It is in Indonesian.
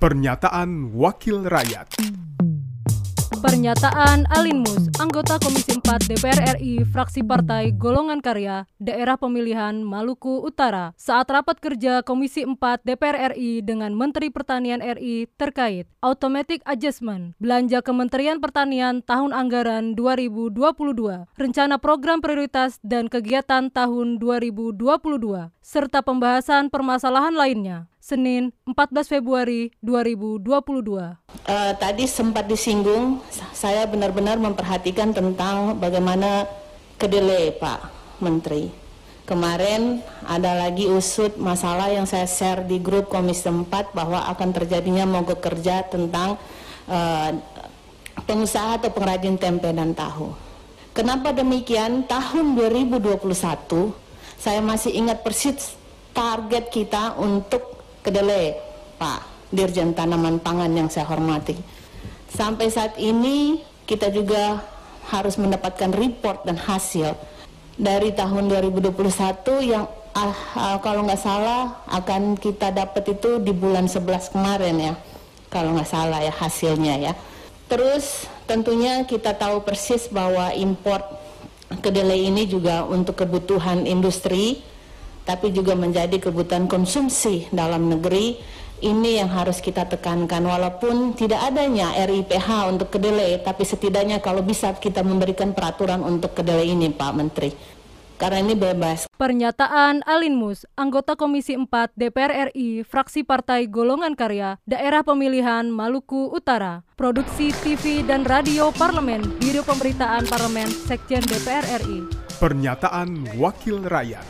Pernyataan Wakil Rakyat Pernyataan Alin Mus, anggota Komisi 4 DPR RI, fraksi Partai Golongan Karya, Daerah Pemilihan Maluku Utara, saat rapat kerja Komisi 4 DPR RI dengan Menteri Pertanian RI terkait Automatic Adjustment Belanja Kementerian Pertanian tahun anggaran 2022, Rencana Program Prioritas dan Kegiatan tahun 2022, serta pembahasan permasalahan lainnya. Senin 14 Februari 2022. Uh, tadi sempat disinggung, saya benar-benar memperhatikan tentang bagaimana kedelai Pak Menteri. Kemarin ada lagi usut masalah yang saya share di grup Komisi 4 bahwa akan terjadinya mogok kerja tentang uh, pengusaha atau pengrajin tempe dan tahu. Kenapa demikian? Tahun 2021 saya masih ingat persis target kita untuk kedelai Pak Dirjen Tanaman Pangan yang saya hormati. Sampai saat ini kita juga harus mendapatkan report dan hasil dari tahun 2021 yang ah, ah, kalau nggak salah akan kita dapat itu di bulan 11 kemarin ya kalau nggak salah ya hasilnya ya terus tentunya kita tahu persis bahwa import kedelai ini juga untuk kebutuhan industri tapi juga menjadi kebutuhan konsumsi dalam negeri ini yang harus kita tekankan walaupun tidak adanya RIPH untuk kedelai tapi setidaknya kalau bisa kita memberikan peraturan untuk kedelai ini Pak Menteri karena ini bebas. Pernyataan Alin Mus, anggota Komisi 4 DPR RI, fraksi Partai Golongan Karya, Daerah Pemilihan Maluku Utara, Produksi TV dan Radio Parlemen, Biro Pemberitaan Parlemen, Sekjen DPR RI. Pernyataan Wakil Rakyat.